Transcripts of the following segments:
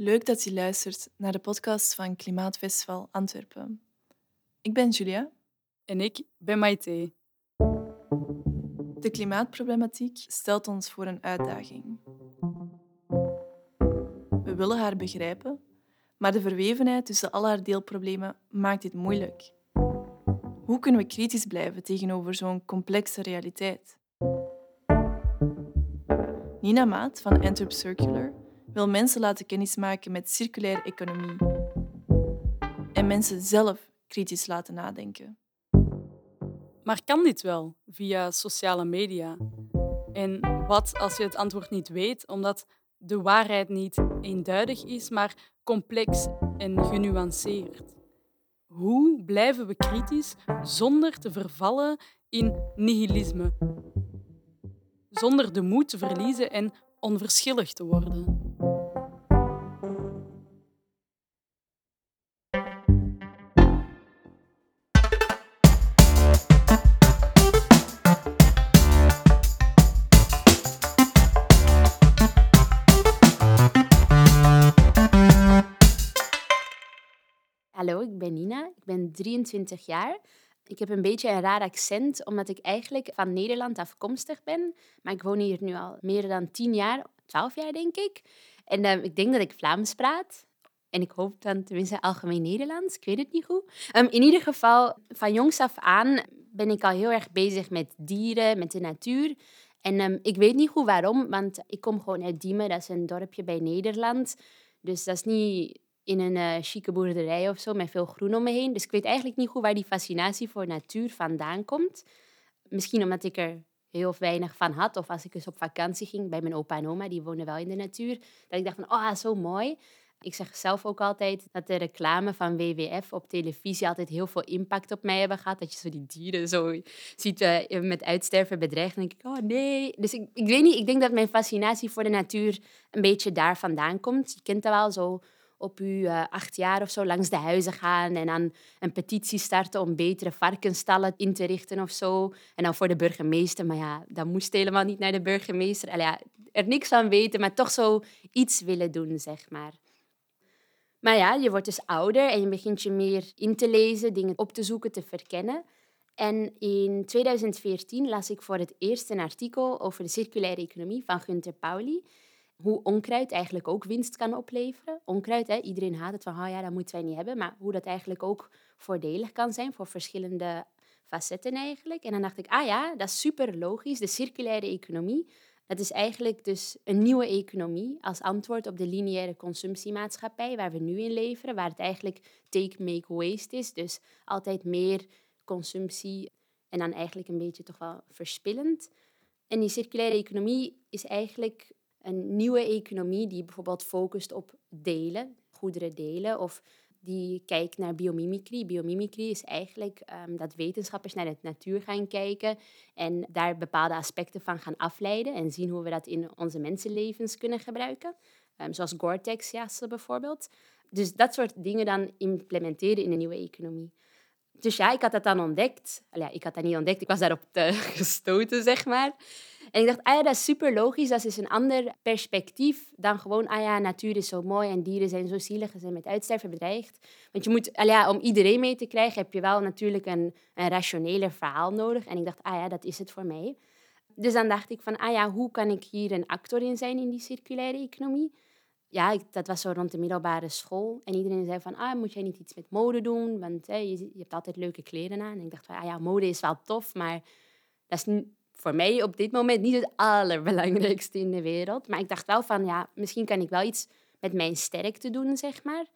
Leuk dat je luistert naar de podcast van Klimaatfestival Antwerpen. Ik ben Julia. En ik ben Maite. De klimaatproblematiek stelt ons voor een uitdaging. We willen haar begrijpen, maar de verwevenheid tussen al haar deelproblemen maakt dit moeilijk. Hoe kunnen we kritisch blijven tegenover zo'n complexe realiteit? Nina Maat van Antwerp Circular wil mensen laten kennismaken met circulaire economie en mensen zelf kritisch laten nadenken. Maar kan dit wel via sociale media? En wat als je het antwoord niet weet, omdat de waarheid niet eenduidig is, maar complex en genuanceerd? Hoe blijven we kritisch zonder te vervallen in nihilisme? Zonder de moed te verliezen en onverschillig te worden. Ik ben Nina. Ik ben 23 jaar. Ik heb een beetje een raar accent, omdat ik eigenlijk van Nederland afkomstig ben. Maar ik woon hier nu al meer dan 10 jaar, 12 jaar denk ik. En uh, ik denk dat ik Vlaams praat. En ik hoop dan tenminste algemeen Nederlands. Ik weet het niet goed. Um, in ieder geval, van jongs af aan ben ik al heel erg bezig met dieren, met de natuur. En um, ik weet niet goed waarom, want ik kom gewoon uit Diemen. Dat is een dorpje bij Nederland. Dus dat is niet in een uh, chique boerderij of zo met veel groen om me heen. Dus ik weet eigenlijk niet goed waar die fascinatie voor natuur vandaan komt. Misschien omdat ik er heel weinig van had. Of als ik eens op vakantie ging bij mijn opa en oma, die wonen wel in de natuur. Dat ik dacht van, oh, zo mooi. Ik zeg zelf ook altijd dat de reclame van WWF op televisie altijd heel veel impact op mij hebben gehad. Dat je zo die dieren zo ziet uh, met uitsterven bedreigd. En denk ik, oh nee. Dus ik, ik weet niet, ik denk dat mijn fascinatie voor de natuur een beetje daar vandaan komt. Je kent dat wel, zo op uw uh, acht jaar of zo langs de huizen gaan en dan een petitie starten om betere varkensstallen in te richten of zo. En dan voor de burgemeester. Maar ja, dat moest helemaal niet naar de burgemeester. Allee, ja, er niks van weten, maar toch zo iets willen doen, zeg maar. Maar ja, je wordt dus ouder en je begint je meer in te lezen, dingen op te zoeken, te verkennen. En in 2014 las ik voor het eerst een artikel over de circulaire economie van Gunther Pauli hoe onkruid eigenlijk ook winst kan opleveren. Onkruid, hè, iedereen haat het van, ja, dat moeten wij niet hebben. Maar hoe dat eigenlijk ook voordelig kan zijn voor verschillende facetten eigenlijk. En dan dacht ik, ah ja, dat is super logisch. De circulaire economie, dat is eigenlijk dus een nieuwe economie als antwoord op de lineaire consumptiemaatschappij waar we nu in leveren. Waar het eigenlijk take, make, waste is. Dus altijd meer consumptie en dan eigenlijk een beetje toch wel verspillend. En die circulaire economie is eigenlijk een nieuwe economie die bijvoorbeeld focust op delen, goederen delen, of die kijkt naar biomimicry. Biomimicry is eigenlijk um, dat wetenschappers naar de natuur gaan kijken en daar bepaalde aspecten van gaan afleiden en zien hoe we dat in onze mensenlevens kunnen gebruiken. Um, zoals Gore-Tex-jassen bijvoorbeeld. Dus dat soort dingen dan implementeren in een nieuwe economie. Dus ja, ik had dat dan ontdekt. ja, ik had dat niet ontdekt, ik was daarop gestoten, zeg maar. En ik dacht, ah ja, dat is super logisch. Dat is een ander perspectief dan gewoon, ah ja, natuur is zo mooi en dieren zijn zo zielig en zijn met uitsterven bedreigd. Want je moet, ah om iedereen mee te krijgen, heb je wel natuurlijk een, een rationeler verhaal nodig. En ik dacht, ah ja, dat is het voor mij. Dus dan dacht ik van, ah ja, hoe kan ik hier een actor in zijn in die circulaire economie? Ja, dat was zo rond de middelbare school. En iedereen zei van, ah, moet jij niet iets met mode doen? Want je, je hebt altijd leuke kleren aan. En ik dacht van, ah ja, mode is wel tof, maar dat is voor mij op dit moment niet het allerbelangrijkste in de wereld. Maar ik dacht wel van, ja, misschien kan ik wel iets met mijn sterkte doen, zeg maar.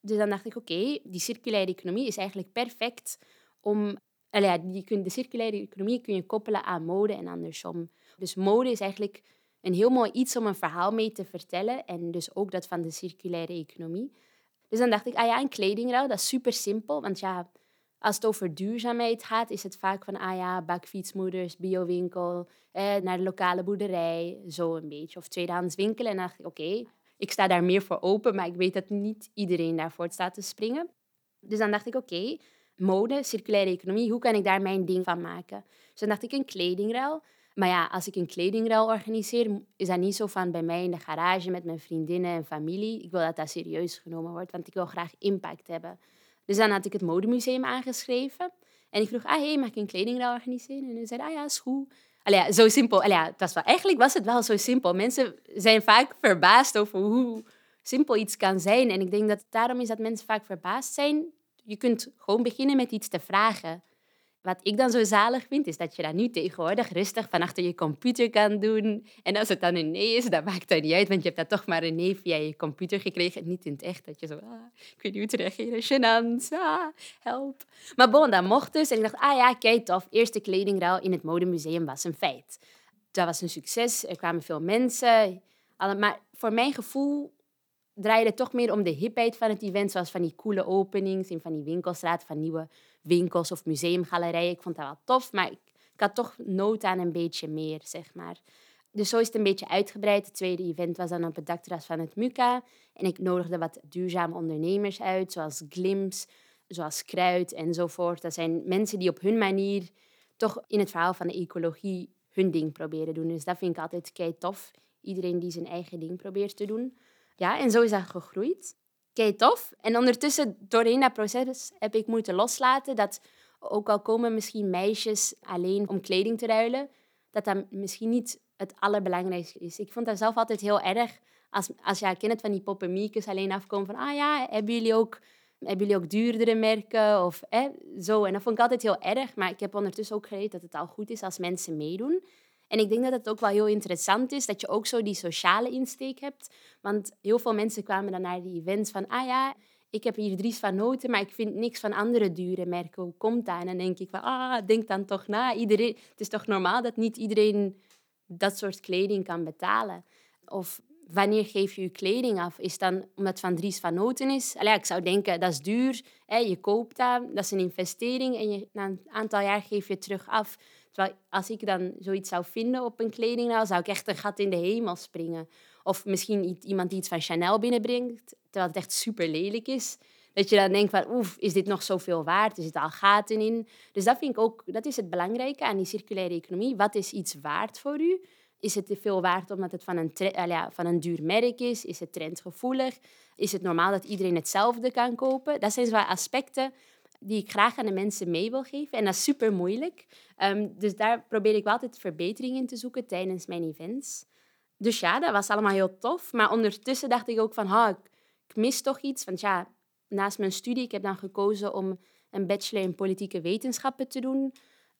Dus dan dacht ik, oké, die circulaire economie is eigenlijk perfect om... Ja, die kun, de circulaire economie kun je koppelen aan mode en andersom. Dus mode is eigenlijk een heel mooi iets om een verhaal mee te vertellen. En dus ook dat van de circulaire economie. Dus dan dacht ik, ah ja, een kledingruil, dat is super simpel. Want ja, als het over duurzaamheid gaat, is het vaak van, ah ja, bakfietsmoeders, biowinkel, eh, naar de lokale boerderij, zo een beetje. Of tweedehands winkelen. En dan dacht ik, oké, ik sta daar meer voor open, maar ik weet dat niet iedereen daarvoor staat te springen. Dus dan dacht ik, oké, mode, circulaire economie, hoe kan ik daar mijn ding van maken? Dus dan dacht ik, een kledingruil. Maar ja, als ik een kledingruil organiseer, is dat niet zo van bij mij in de garage met mijn vriendinnen en familie. Ik wil dat dat serieus genomen wordt, want ik wil graag impact hebben. Dus dan had ik het modemuseum aangeschreven. En ik vroeg, ah, hey, mag ik een kledingruil organiseren? En hij zei, ah ja, is goed. Allee, zo simpel. Allee, dat was wel, eigenlijk was het wel zo simpel. Mensen zijn vaak verbaasd over hoe simpel iets kan zijn. En ik denk dat het daarom is dat mensen vaak verbaasd zijn. Je kunt gewoon beginnen met iets te vragen. Wat ik dan zo zalig vind, is dat je dat nu tegenwoordig rustig van achter je computer kan doen. En als het dan een nee is, dan maakt het niet uit, want je hebt dat toch maar een nee via je computer gekregen. Niet in het echt, dat je zo, ah, ik weet niet hoe te reageren, gênant, ah, help. Maar bon, dat mocht dus. En ik dacht, ah ja, kijk tof, eerste kledingruil in het modemuseum was een feit. Dat was een succes, er kwamen veel mensen. Maar voor mijn gevoel draaide toch meer om de hipheid van het event, zoals van die coole openings in van die winkelstraat, van nieuwe winkels of museumgalerijen. Ik vond dat wel tof, maar ik, ik had toch nood aan een beetje meer, zeg maar. Dus zo is het een beetje uitgebreid. Het tweede event was dan op het dakterras van het MUCA. En ik nodigde wat duurzame ondernemers uit, zoals Glims, zoals Kruid enzovoort. Dat zijn mensen die op hun manier toch in het verhaal van de ecologie hun ding proberen doen. Dus dat vind ik altijd kei tof. Iedereen die zijn eigen ding probeert te doen. Ja, en zo is dat gegroeid. Kei tof. En ondertussen, doorheen dat proces, heb ik moeten loslaten dat ook al komen misschien meisjes alleen om kleding te ruilen, dat dat misschien niet het allerbelangrijkste is. Ik vond dat zelf altijd heel erg. Als, als van die poppenmiekes alleen afkomen van, ah ja, hebben jullie ook, hebben jullie ook duurdere merken? Of hè, zo. En dat vond ik altijd heel erg. Maar ik heb ondertussen ook geleerd dat het al goed is als mensen meedoen. En ik denk dat het ook wel heel interessant is dat je ook zo die sociale insteek hebt. Want heel veel mensen kwamen dan naar die events van, ah ja, ik heb hier Dries van Noten, maar ik vind niks van andere dure merken. Hoe komt dat? En dan denk ik van, ah, denk dan toch na. Iedereen, het is toch normaal dat niet iedereen dat soort kleding kan betalen? Of wanneer geef je je kleding af? Is dan omdat het van Dries van Noten is? Allee, ik zou denken, dat is duur. Je koopt dat, dat is een investering en je, na een aantal jaar geef je het terug af. Terwijl als ik dan zoiets zou vinden op een kledingnaal, zou ik echt een gat in de hemel springen. Of misschien iemand die iets van Chanel binnenbrengt, terwijl het echt super lelijk is. Dat je dan denkt van, oef, is dit nog zoveel waard? Er zitten al gaten in. Dus dat vind ik ook, dat is het belangrijke aan die circulaire economie. Wat is iets waard voor u? Is het te veel waard omdat het van een, van een duur merk is? Is het trendgevoelig? Is het normaal dat iedereen hetzelfde kan kopen? Dat zijn zo aspecten die ik graag aan de mensen mee wil geven. En dat is super moeilijk. Ehm, dus daar probeer ik wel altijd verbeteringen te zoeken tijdens mijn events. Dus ja, dat was allemaal heel tof. Maar ondertussen dacht ik ook van, ha, ik, ik mis toch iets. Want ja, naast mijn studie, ik heb dan gekozen om een bachelor in politieke wetenschappen te doen.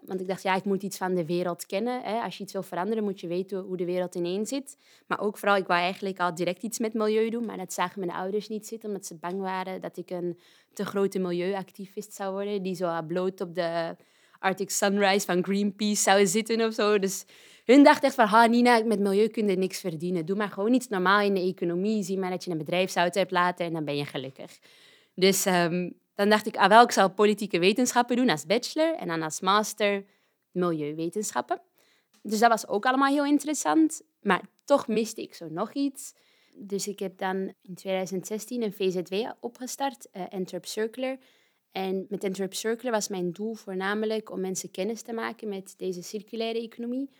Want ik dacht, ja, ik moet iets van de wereld kennen. Hè. Als je iets wil veranderen, moet je weten hoe de wereld ineen zit. Maar ook vooral, ik wou eigenlijk al direct iets met milieu doen. Maar dat zagen mijn ouders niet zitten, omdat ze bang waren dat ik een te grote milieuactivist zou worden. Die zo bloot op de Arctic Sunrise van Greenpeace zou zitten of zo. Dus hun dachten echt van, ha, Nina, met milieu kun je niks verdienen. Doe maar gewoon iets normaal in de economie. Zie maar dat je een bedrijfsauto hebt laten en dan ben je gelukkig. Dus um, dan dacht ik, ah wel, ik zou politieke wetenschappen doen als bachelor en dan als master milieuwetenschappen. Dus dat was ook allemaal heel interessant. Maar toch miste ik zo nog iets. Dus ik heb dan in 2016 een VZW opgestart, uh, Circular. En met Entrep Circular was mijn doel voornamelijk om mensen kennis te maken met deze circulaire economie.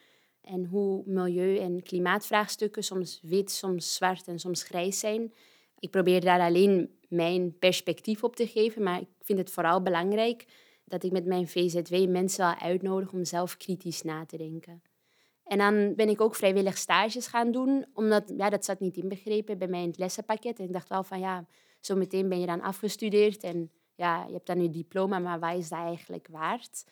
En hoe milieu- en klimaatvraagstukken soms wit, soms zwart en soms grijs zijn. Ik probeer daar alleen mijn perspectief op te geven, maar ik vind het vooral belangrijk dat ik met mijn VZW mensen wel uitnodig om zelf kritisch na te denken. En dan ben ik ook vrijwillig stages gaan doen, omdat ja, dat zat niet inbegrepen bij mijn lessenpakket. En ik dacht wel van ja, zo meteen ben je dan afgestudeerd en ja, je hebt dan je diploma, maar wat is dat eigenlijk waard?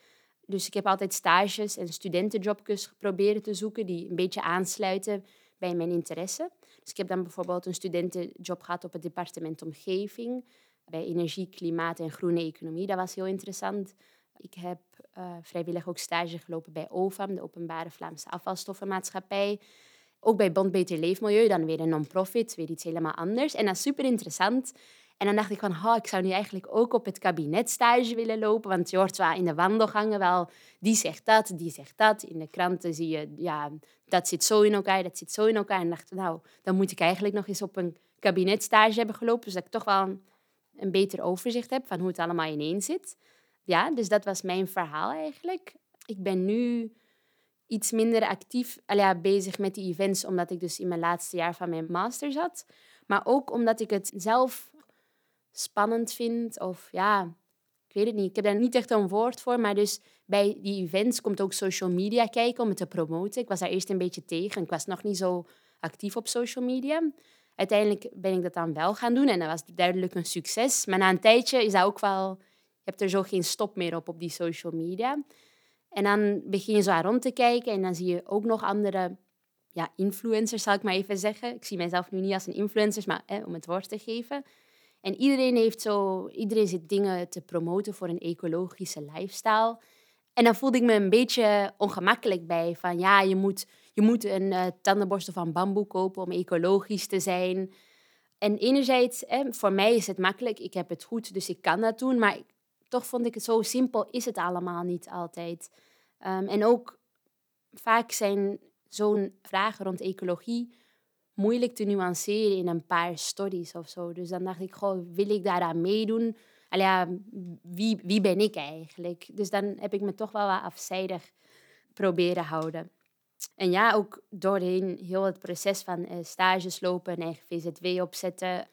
Dus ik heb altijd stages en studentenjobjes geprobeerd te zoeken die een beetje aansluiten bij mijn interesse. Dus ik heb dan bijvoorbeeld een studentenjob gehad op het departement omgeving bij energie, klimaat en groene economie. Dat was heel interessant. Ik heb uh, vrijwillig ook stage gelopen bij OVAM, de Openbare Vlaamse Afvalstoffenmaatschappij. Ook bij Bond Beter Leefmilieu, dan weer een non-profit, weer iets helemaal anders. En dat is super interessant. En dan dacht ik van, oh, ik zou nu eigenlijk ook op het kabinet stage willen lopen. Want je hoort wel in de wandelgangen wel, die zegt dat, die zegt dat. In de kranten zie je, ja, dat zit zo in elkaar, dat zit zo in elkaar. En dacht, nou, dan moet ik eigenlijk nog eens op een kabinetstage hebben gelopen. Dus dat ik toch wel een, beter overzicht heb van hoe het allemaal ineen zit. Ja, dus dat was mijn verhaal eigenlijk. Ik ben nu iets minder actief ja, bezig met die events, omdat ik dus in mijn laatste jaar van mijn master zat. Maar ook omdat ik het zelf spannend vind of ja, ik weet het niet. Ik heb daar niet echt een woord voor, maar dus bij die events komt ook social media kijken om het te promoten. Ik was daar eerst een beetje tegen. Ik was nog niet zo actief op social media. Uiteindelijk ben ik dat dan wel gaan doen en dat was duidelijk een succes. Maar na een tijdje is dat ook wel... Je hebt er zo geen stop meer op, op die social media. En dan begin je zo rond te kijken en dan zie je ook nog andere ja, influencers, zal ik maar even zeggen. Ik zie mijzelf nu niet als een influencer, maar om het woord te geven. En iedereen, heeft zo, iedereen zit dingen te promoten voor een ecologische lifestyle. En dan voelde ik me een beetje ongemakkelijk bij. Van ja, je moet, je moet een uh, tandenborstel van bamboe kopen om ecologisch te zijn. En enerzijds, hè, voor mij is het makkelijk. Ik heb het goed, dus ik kan dat doen. Maar toch vond ik het zo simpel, is het allemaal niet altijd. Um, en ook vaak zijn zo'n vragen rond ecologie moeilijk te nuanceren in een paar stories of zo. Dus dan dacht ik, goh, wil ik daaraan meedoen? Allee, wie, wie ben ik eigenlijk? Dus dan heb ik me toch wel wat afzijdig proberen houden. En ja, ook doorheen heel het proces van uh, stages lopen, eigen VZW opzetten,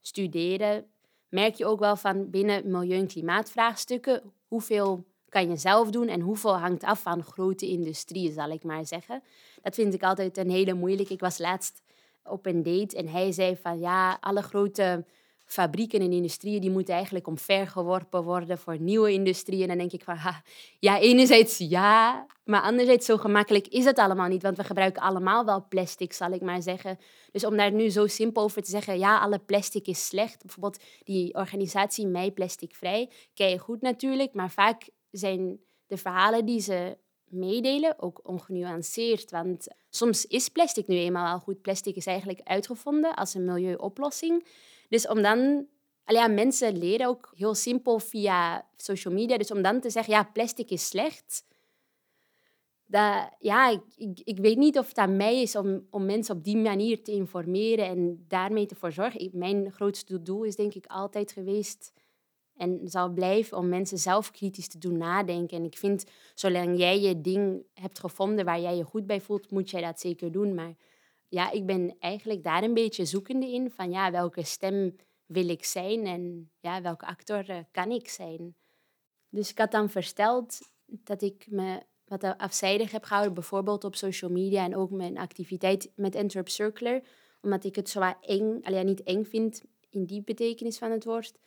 studeren, merk je ook wel van binnen milieu- en klimaatvraagstukken hoeveel kan je zelf doen en hoeveel hangt af van grote industrieën, zal ik maar zeggen. Dat vind ik altijd een hele moeilijke. Ik was laatst op een date en hij zei van ja, alle grote fabrieken en industrieën die moeten eigenlijk omvergeworpen worden voor nieuwe industrieën. Dan denk ik van ja, enerzijds ja, maar anderzijds zo gemakkelijk is het allemaal niet, want we gebruiken allemaal wel plastic, zal ik maar zeggen. Dus om daar nu zo simpel over te zeggen, ja, alle plastic is slecht. Bijvoorbeeld die organisatie Mij Plastic Vrij, ken goed natuurlijk, maar vaak zijn de verhalen die ze meedelen, ook ongenuanceerd. Want soms is plastic nu eenmaal al goed. Plastic is eigenlijk uitgevonden als een milieuoplossing. Dus om dan... Ja, mensen leren ook heel simpel via social media. Dus om dan te zeggen, ja, plastic is slecht... Dat, ja, ik, ik, weet niet of het aan mij is om, om mensen op die manier te informeren en daarmee te voorzorgen. Mijn grootste doel is denk ik altijd geweest en zal blijven om mensen zelf kritisch te doen nadenken. En ik vind, zolang jij je ding hebt gevonden waar jij je goed bij voelt, moet jij dat zeker doen. Maar ja, ik ben eigenlijk daar een beetje zoekende in. Van ja, welke stem wil ik zijn en ja, welke actor eh, kan ik zijn. Dus ik had dan versteld dat ik me wat afzijdig heb gehouden, bijvoorbeeld op social media en ook mijn activiteit met Interrupt Circular, omdat ik het zo eng, alleen niet eng vind in die betekenis van het woord,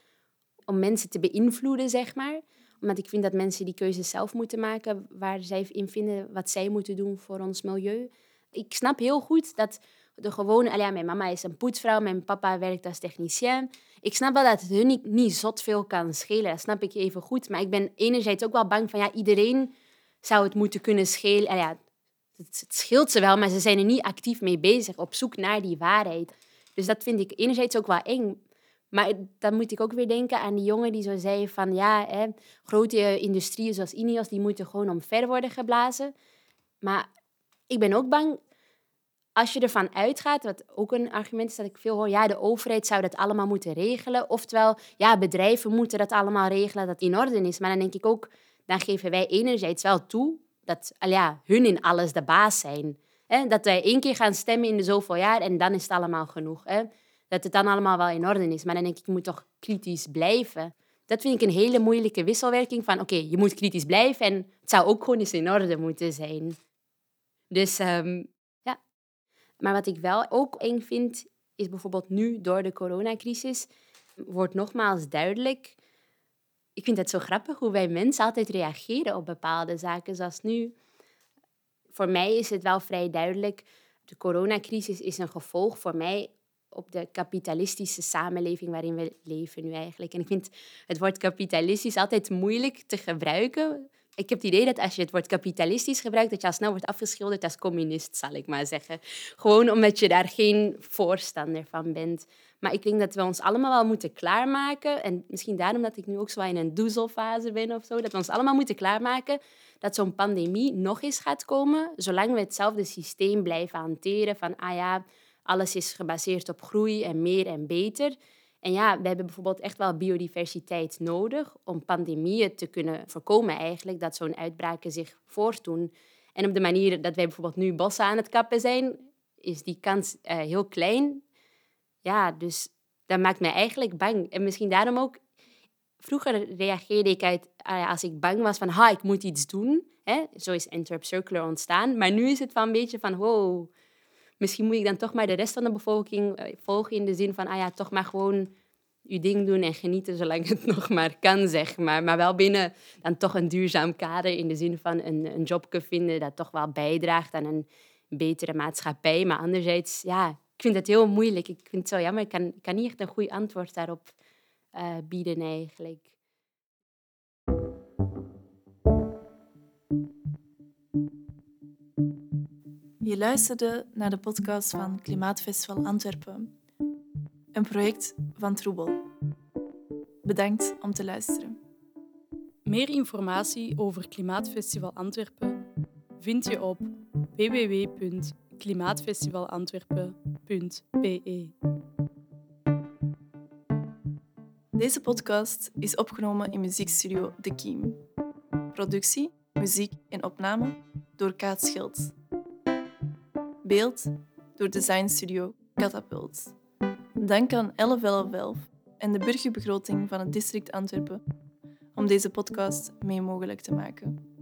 om mensen te beïnvloeden, zeg maar. Omdat ik vind dat mensen die keuzes zelf moeten maken waar zij in vinden wat zij moeten doen voor ons milieu. Ik snap heel goed dat de gewone... Mijn mama is een poetsvrouw, mijn papa werkt als technicien. Ik snap wel dat het hun niet, niet zot veel kan schelen. Dat snap ik even goed. Maar ik ben enerzijds ook wel bang van... Ja, iedereen zou het moeten kunnen schelen. Ja, het, het scheelt ze wel, maar ze zijn er niet actief mee bezig. Op zoek naar die waarheid. Dus dat vind ik enerzijds ook wel eng. Maar dan moet ik ook weer denken aan die jongen die zo zei van ja, hè, grote industrieën zoals Ineos, die moeten gewoon omver worden geblazen. Maar ik ben ook bang, als je ervan uitgaat, wat ook een argument is dat ik veel hoor, ja, de overheid zou dat allemaal moeten regelen. Oftewel, ja, bedrijven moeten dat allemaal regelen, dat in orde is. Maar dan denk ik ook, dan geven wij enerzijds wel toe dat ja, hun in alles de baas zijn. Hè? Dat wij één keer gaan stemmen in de zoveel jaar en dan is het allemaal genoeg. Hè? Dat het dan allemaal wel in orde is. Maar dan denk ik, je moet toch kritisch blijven. Dat vind ik een hele moeilijke wisselwerking van, oké, je moet kritisch blijven en het zou ook gewoon eens in orde moeten zijn. Dus um, ja. Maar wat ik wel ook eng vind, is bijvoorbeeld nu door de coronacrisis, wordt nogmaals duidelijk. Ik vind het zo grappig hoe wij mensen altijd reageren op bepaalde zaken. Zoals nu. Voor mij is het wel vrij duidelijk. De coronacrisis is een gevolg voor mij op de kapitalistische samenleving waarin we leven nu eigenlijk. En ik vind het woord kapitalistisch altijd moeilijk te gebruiken. Ik heb het idee dat als je het woord kapitalistisch gebruikt, dat je al snel wordt afgeschilderd als communist, zal ik maar zeggen. Gewoon omdat je daar geen voorstander van bent. Maar ik denk dat we ons allemaal wel moeten klaarmaken. En misschien daarom dat ik nu ook zo in een doezelfase ben of zo. Dat we ons allemaal moeten klaarmaken dat zo'n pandemie nog eens gaat komen. Zolang we hetzelfde systeem blijven hanteren van, ah ja, alles is gebaseerd op groei en meer en beter. En ja, we hebben bijvoorbeeld echt wel biodiversiteit nodig om pandemieën te kunnen voorkomen eigenlijk, dat zo'n uitbraken zich voortdoen. En op de manier dat wij bijvoorbeeld nu bossen aan het kappen zijn, is die kans uh, heel klein. Ja, dus dat maakt mij eigenlijk bang. En misschien daarom ook... Vroeger reageerde ik uit, uh, als ik bang was van, ha, ik moet iets doen. Hè? Zo is Interrupt Circular ontstaan. Maar nu is het van een beetje van, wow, misschien moet ik dan toch maar de rest van de bevolking uh, volgen in de zin van, ah ja, toch maar gewoon je ding doen en genieten zolang het nog maar kan, zeg maar. Maar wel binnen dan toch een duurzaam kader in de zin van een, een jobje vinden dat toch wel bijdraagt aan een betere maatschappij. Maar anderzijds, ja, ik vind het heel moeilijk. Ik vind het zo jammer. Ik kan, ik kan niet echt een goed antwoord daarop uh, bieden eigenlijk. Je luisterde naar de podcast van Klimaatfestival Antwerpen, een project van Troebel. Bedankt om te luisteren. Meer informatie over Klimaatfestival Antwerpen vind je op www.klimaatfestivalantwerpen.be. Deze podcast is opgenomen in muziekstudio De Kiem. Productie, muziek en opname door Kaat Schilds. Beeld door designstudio Catapult. Dank aan 1111 en de burgerbegroting van het district Antwerpen om deze podcast mee mogelijk te maken.